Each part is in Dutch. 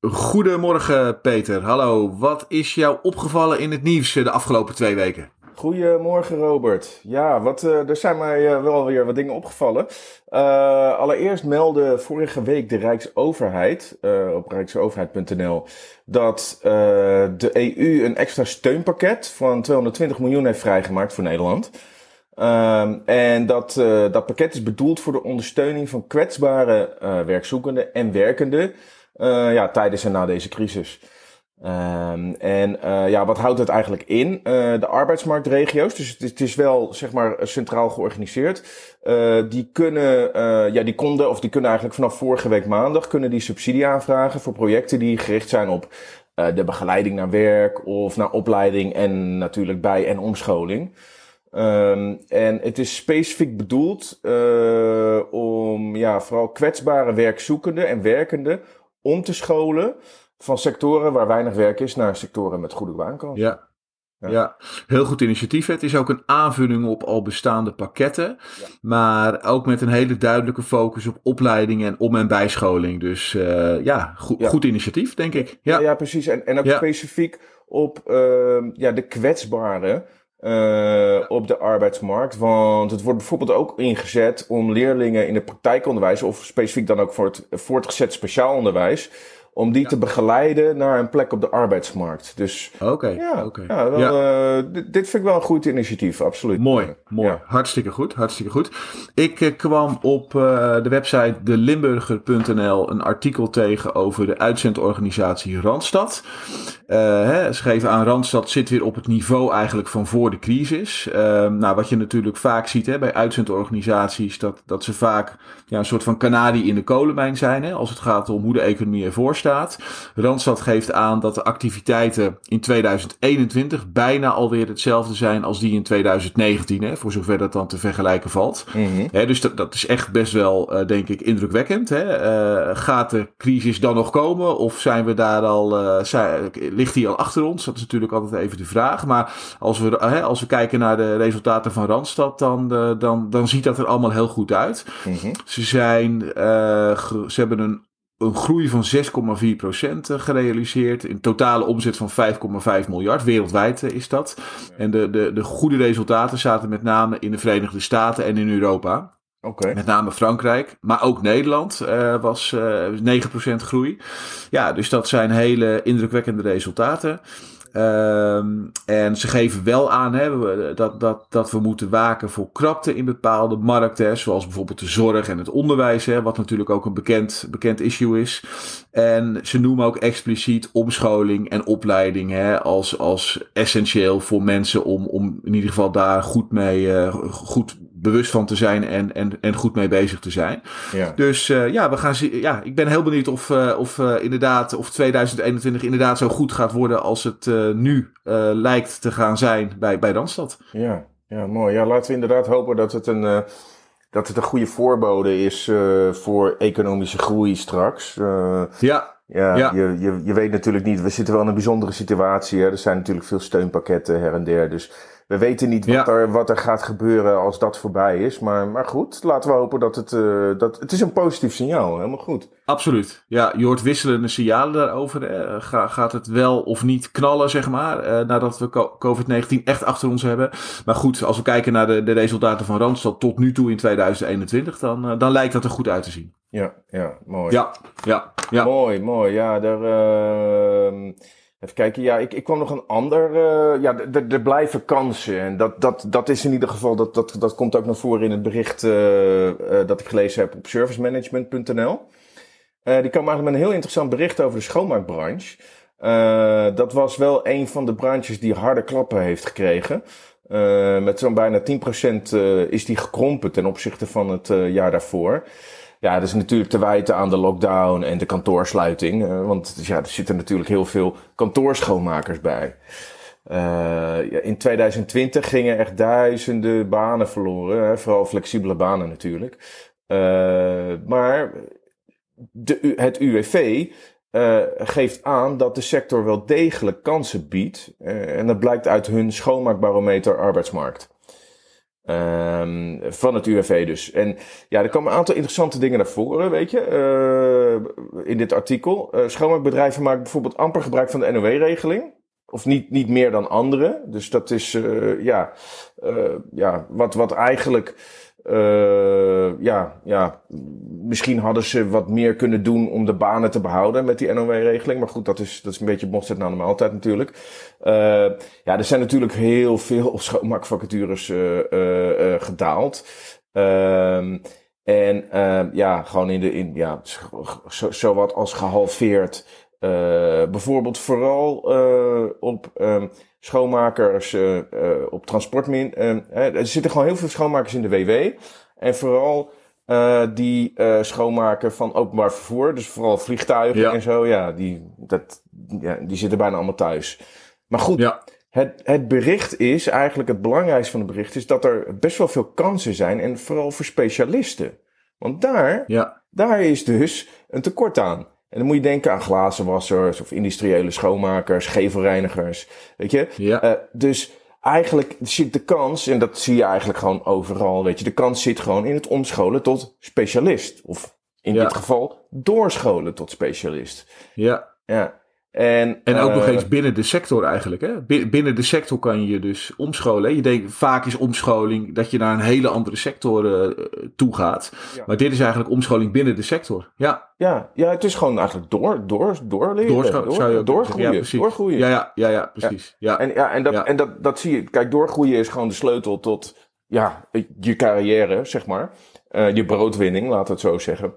Goedemorgen Peter, hallo. Wat is jou opgevallen in het nieuws de afgelopen twee weken? Goedemorgen Robert. Ja, wat, uh, er zijn mij uh, wel weer wat dingen opgevallen. Allereerst meldde vorige week de Rijksoverheid op rijksoverheid.nl dat de EU een extra steunpakket van 220 miljoen heeft vrijgemaakt voor Nederland. Ehm, en dat, dat pakket is bedoeld voor de ondersteuning van kwetsbare werkzoekenden en werkenden uh, ja, tijdens en na deze crisis. Um, en uh, ja, wat houdt het eigenlijk in? Uh, de arbeidsmarktregio's, dus het, het, is wel zeg maar centraal georganiseerd. Die kunnen, ja, die konden, of die kunnen eigenlijk vanaf vorige week maandag, kunnen die subsidie aanvragen voor projecten die gericht zijn op de begeleiding naar werk of naar opleiding en natuurlijk bij- en omscholing. Um, en het is specifiek bedoeld om ja, vooral kwetsbare werkzoekenden en werkenden om te scholen van sectoren waar weinig werk is naar sectoren met goede baankansen. Ja. Ja. ja. heel goed initiatief. Het is ook een aanvulling op al bestaande pakketten. Ja. Maar ook met een hele duidelijke focus op opleiding en om- en bijscholing. Dus uh, ja, go ja, goed initiatief, denk ik. Ja, ja precies. En, en ook specifiek op uh, ja, de kwetsbaren. Uh, op de arbeidsmarkt. Want het wordt bijvoorbeeld ook ingezet om leerlingen in het praktijkonderwijs, of specifiek dan ook voor het voortgezet speciaal onderwijs, om die ja. te begeleiden naar een plek op de arbeidsmarkt. Dus okay, ja, okay. ja, wel, ja. Uh, dit, dit, vind ik wel een goed initiatief, absoluut. Mooi, mooi. Hartstikke goed, hartstikke goed. Ik uh, kwam op uh, de website delimburger.nl een artikel tegen over de uitzendorganisatie Randstad. Hè, ze geven aan Randstad zit weer op het niveau eigenlijk van voor de crisis. nou, wat je natuurlijk vaak ziet hè, bij uitzendorganisaties, dat, dat ze vaak ja, een soort van kanarie in de kolenmijn zijn. Hè, als het gaat om hoe de economie ervoor staat. Randstad geeft aan dat de activiteiten in 2021 bijna alweer hetzelfde zijn als die in 2019, hè, voor zover dat dan te vergelijken valt. Mm -hmm. hè, dus dat, dat is echt best wel, uh, denk ik, indrukwekkend. Hè. Uh, gaat de crisis dan nog komen of zijn we daar al, uh, zijn, ligt die al achter ons? Dat is natuurlijk altijd even de vraag. Maar als we, hè, als we kijken naar de resultaten van Randstad, dan, dan, dan ziet dat er allemaal heel goed uit. Mm -hmm. Ze, zijn, ze hebben een een groei van 6,4% gerealiseerd. In totale omzet van 5,5 miljard. Wereldwijd is dat. En de, de, de goede resultaten zaten met name in de Verenigde Staten en in Europa. Okay. Met name Frankrijk, maar ook Nederland uh, was uh, 9% groei. Ja, dus dat zijn hele indrukwekkende resultaten. Um, en ze geven wel aan hè, dat, dat, dat we moeten waken voor krapte in bepaalde markten, zoals bijvoorbeeld de zorg en het onderwijs, hè, wat natuurlijk ook een bekend, bekend issue is. En ze noemen ook expliciet omscholing en opleiding hè, als, als essentieel voor mensen om, om in ieder geval daar goed mee, uh, goed bewust van te zijn en, en, en goed mee bezig te zijn. Ja. Dus uh, ja, we gaan zien. Ja, ik ben heel benieuwd of, uh, of uh, inderdaad, of 2021 inderdaad zo goed gaat worden als het nu lijkt te gaan zijn bij, bij Randstad. Ja, ja, mooi. Ja, laten we inderdaad hopen dat het een, dat het een goede voorbode is voor economische groei straks. ja. Ja, ja. Je, je, je weet natuurlijk niet, we zitten wel in een bijzondere situatie. Hè? Er zijn natuurlijk veel steunpakketten her en der. Dus we weten niet wat, ja. er, wat er gaat gebeuren als dat voorbij is. Maar, maar goed, laten we hopen dat het, uh, dat het is een positief signaal. Helemaal goed. Absoluut. Ja, je hoort wisselende signalen daarover. Eh, ga, gaat het wel of niet knallen, zeg maar, uh, nadat we COVID-19 echt achter ons hebben. Maar goed, als we kijken naar de, de resultaten van Randstad tot nu toe in 2021, dan, uh, dan lijkt dat er goed uit te zien. Ja, ja, mooi. Ja, ja, ja. Mooi, mooi. Ja, daar... Even kijken, ja, ik, ik kwam nog een ander. Uh, ja, er blijven kansen. En dat, dat, dat is in ieder geval, dat, dat, dat komt ook naar voren in het bericht uh, uh, dat ik gelezen heb op servicemanagement.nl. die kwam eigenlijk met een heel interessant bericht over de schoonmaakbranche. dat was wel een van de branches die harde klappen heeft gekregen. met zo'n bijna 10% is die gekrompen ten opzichte van het jaar daarvoor. Ja, dat is natuurlijk te wijten aan de lockdown en de kantoorsluiting. Uh, want ja, er zitten natuurlijk heel veel kantoorschoonmakers bij. Uh, in 2020 gingen echt duizenden banen verloren. Hè, vooral flexibele banen natuurlijk. Uh, maar de, het UWV geeft aan dat de sector wel degelijk kansen biedt. en dat blijkt uit hun schoonmaakbarometer arbeidsmarkt. Um, van het UWV dus. En ja, er komen een aantal interessante dingen naar voren, weet je, uh, in dit artikel. Uh, schoonmaakbedrijven maken bijvoorbeeld amper gebruik van de NOW-regeling. Of niet, niet meer dan anderen. Dus dat is, uh, ja, ja, wat, wat eigenlijk uh, ja, ja, misschien hadden ze wat meer kunnen doen om de banen te behouden met die NOW-regeling. Maar goed, dat is, dat is een beetje mosterd na de maaltijd natuurlijk. Uh, ja, er zijn natuurlijk heel veel schoonmaakvacatures uh, gedaald. Ehm, en ja, gewoon in de, in, ja, zo, zowat als gehalveerd. bijvoorbeeld vooral op um, schoonmakers uh, uh, op transportmin. Uh, er zitten gewoon heel veel schoonmakers in de WW. En vooral die schoonmaken van openbaar vervoer. Dus vooral vliegtuigen en zo. Ja die, dat, ja, die zitten bijna allemaal thuis. Maar goed, ja. het, het bericht is, eigenlijk het belangrijkste van het bericht, is dat er best wel veel kansen zijn. En vooral voor specialisten. Want daar, ja. daar is dus een tekort aan. En dan moet je denken aan glazenwassers of industriële schoonmakers, gevelreinigers. Weet je? Ja. Uh, dus eigenlijk zit de kans, en dat zie je eigenlijk gewoon overal, weet je, de kans zit gewoon in het omscholen tot specialist. Of in dit geval doorscholen tot specialist. Ja. Ja. En, en ook nog eh, eens binnen de sector eigenlijk. Hè? Binnen de sector kan je dus omscholen. Je denkt vaak is omscholing dat je naar een hele andere sector uh, toe gaat. Maar dit is eigenlijk omscholing binnen de sector. Ja, ja, ja het is gewoon eigenlijk door, door, doorleren. Doorscho- door, zou je doorgroeien. Ja, doorgroeien. Ja, ja, ja, ja precies. Ja. En, ja, en, dat, en dat, dat zie je. Kijk, doorgroeien is gewoon de sleutel tot ja, je carrière, zeg maar. Uh, je broodwinning, laat het zo zeggen.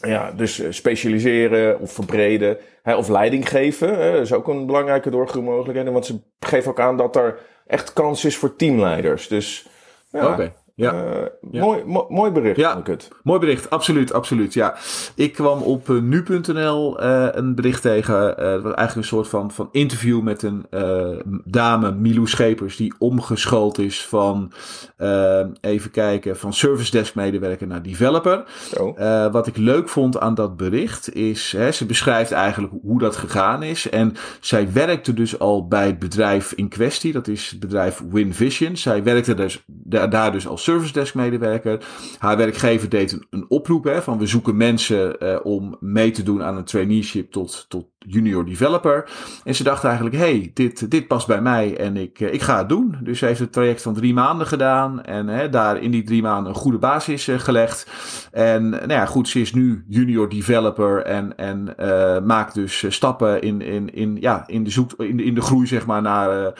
Ja, dus eh, specialiseren of verbreden hè, of leiding geven hè, is ook een belangrijke doorgroeimogelijkheid. Want ze geven ook aan dat er echt kans is voor teamleiders. Dus ja. Ja. Uh, Mooi, mooi bericht, ja. ik het. Mooi bericht, absoluut, absoluut. Ja. Ik kwam op uh, nu.nl uh, een bericht tegen, wat eigenlijk een soort van, van interview met een dame, Milou Schepers, die omgeschoold is van, even kijken, van service desk medewerker naar developer. Oh. wat ik leuk vond aan dat bericht is, hè, ze beschrijft eigenlijk hoe dat gegaan is. En zij werkte dus al bij het bedrijf in kwestie, dat is het bedrijf WinVision. Zij werkte dus, daar dus als service desk medewerker. Haar werkgever deed een, een oproep hè, van we zoeken mensen uh, om mee te doen aan een traineeship tot, tot junior developer. En ze dacht eigenlijk, hey, dit, dit past bij mij en ik, uh, ik ga het doen. Dus ze heeft het traject van drie maanden gedaan en hè, daar in die drie maanden een goede basis uh, gelegd. En nou ja, goed, ze is nu junior developer en, en maakt dus stappen in, in, in, ja, in, de zoek, in, in de groei zeg maar naar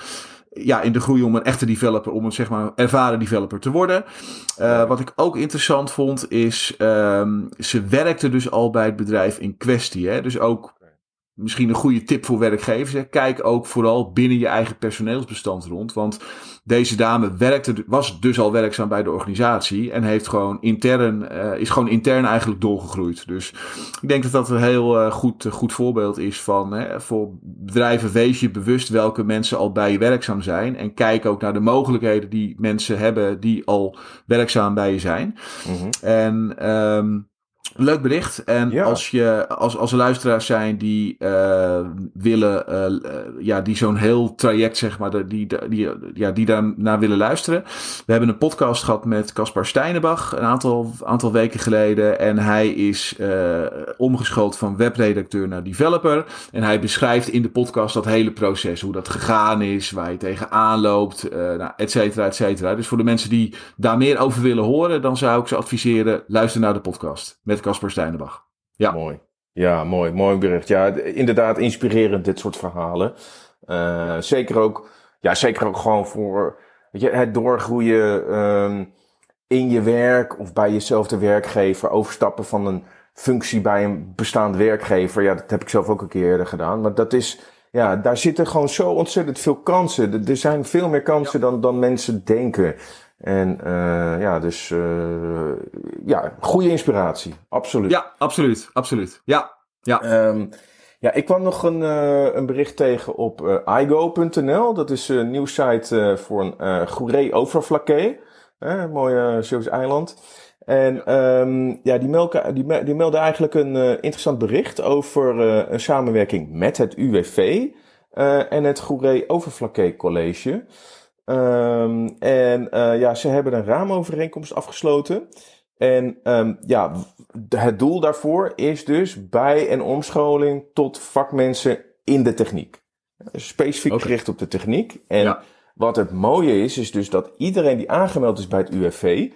ja, in de groei om een echte developer, om een zeg maar ervaren developer te worden. Uh, wat ik ook interessant vond is, um, ze werkte dus al bij het bedrijf in kwestie. Hè? Dus ook misschien een goede tip voor werkgevers. Kijk ook vooral binnen je eigen personeelsbestand rond. Want deze dame werkte, was dus al werkzaam bij de organisatie. En heeft gewoon intern, uh, is gewoon intern eigenlijk doorgegroeid. Dus ik denk dat dat een heel uh, goed, uh, goed voorbeeld is van hè, voor bedrijven wees je bewust welke mensen al bij je werkzaam zijn. En kijk ook naar de mogelijkheden die mensen hebben die al werkzaam bij je zijn. Mm -hmm. En um, Leuk bericht. En ja. als, je, als, als er luisteraars zijn die uh, willen, uh, ja, die zo'n heel traject, zeg maar, die, die, ja, die daarnaar willen luisteren. We hebben een podcast gehad met Caspar Steinebach een aantal, aantal weken geleden. En hij is uh, omgeschoold van webredacteur naar developer. En hij beschrijft in de podcast dat hele proces, hoe dat gegaan is, waar je tegenaan loopt, nou, et cetera, et cetera. Dus voor de mensen die daar meer over willen horen, dan zou ik ze adviseren, luister naar de podcast met Casper Steinebach. Ja. Mooi. Ja, mooi. Mooi bericht. Ja, inderdaad inspirerend dit soort verhalen. Uh, zeker ook, ja, zeker ook gewoon voor weet je, het doorgroeien um, in je werk of bij jezelf de werkgever. Overstappen van een functie bij een bestaand werkgever. Ja, dat heb ik zelf ook een keer eerder gedaan. Maar dat is, ja, daar zitten gewoon zo ontzettend veel kansen. Er zijn veel meer kansen ja. dan, dan mensen denken. En ja, dus ja, goede inspiratie, absoluut. Ja, absoluut, absoluut. Ja, ja. Ehm, ja, ik kwam nog een, een bericht tegen op igo.nl. Dat is een nieuw site voor een uh, Goeree Overflakkee. een mooie Zeeuws eiland. En um, ja, die, melken, die, die melden eigenlijk een interessant bericht over een samenwerking met het UWV en het Goeree Overflakkee College. Um, en ja, ze hebben een raamovereenkomst afgesloten. En um, ja, het doel daarvoor is dus bij- en omscholing tot vakmensen in de techniek. Specifiek okay. gericht op de techniek. En ja. wat het mooie is, is dus dat iedereen die aangemeld is bij het UWV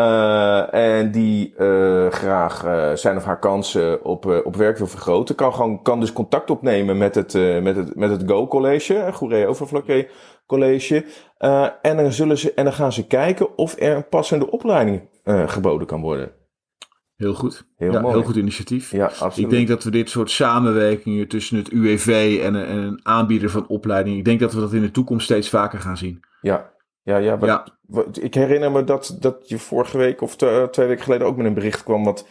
uh, en die uh, graag uh, zijn of haar kansen op, op werk wil vergroten, kan, gewoon, kan dus contact opnemen met het, met het, met het Go College, Goeree Overflakkee College. en, dan zullen ze, en dan gaan ze kijken of er een passende opleiding geboden kan worden. Heel goed. Heel, ja, mooi. heel goed initiatief. Ja, absoluut. Ik denk dat we dit soort samenwerkingen tussen het UWV en, en een aanbieder van opleiding, ik denk dat we dat in de toekomst steeds vaker gaan zien. Ja, ja, ja, ja. ik herinner me dat, dat je vorige week of twee weken geleden ook met een bericht kwam wat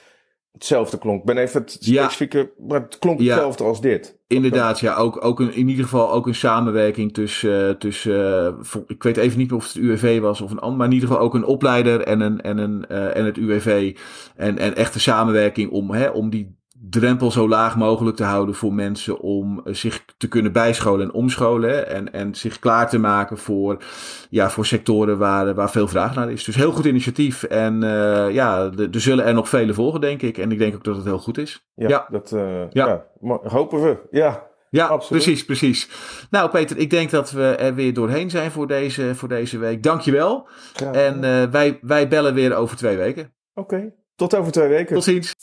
hetzelfde klonk. Ik ben even het specifieke, maar het klonk hetzelfde als dit. Inderdaad, ja. Ook, ook een, in ieder geval ook een samenwerking tussen, uh, tussen uh, ik weet even niet of het UWV was of een ander, maar in ieder geval ook een opleider en, een, en, een, uh, en het UWV. En, en echte samenwerking om, hè, om die drempel zo laag mogelijk te houden voor mensen om eh, zich te kunnen bijscholen en omscholen. En, en zich klaar te maken voor, ja, voor sectoren waar, waar veel vraag naar is. Dus heel goed initiatief. En uh, ja, er zullen er nog vele volgen, denk ik. En ik denk ook dat het heel goed is. Ja, ja. dat uh, ja. ja. hopen we. Ja. Ja, Absoluut. precies, precies. Nou, Peter, ik denk dat we er weer doorheen zijn voor deze, voor deze week. Dankjewel. Ja. En uh, wij, wij bellen weer over twee weken. Oké, okay. tot over twee weken. Tot ziens.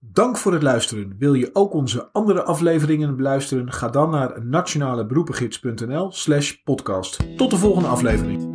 Dank voor het luisteren. Wil je ook onze andere afleveringen beluisteren? Ga dan naar nationaleberoepengids.nl slash podcast. Tot de volgende aflevering.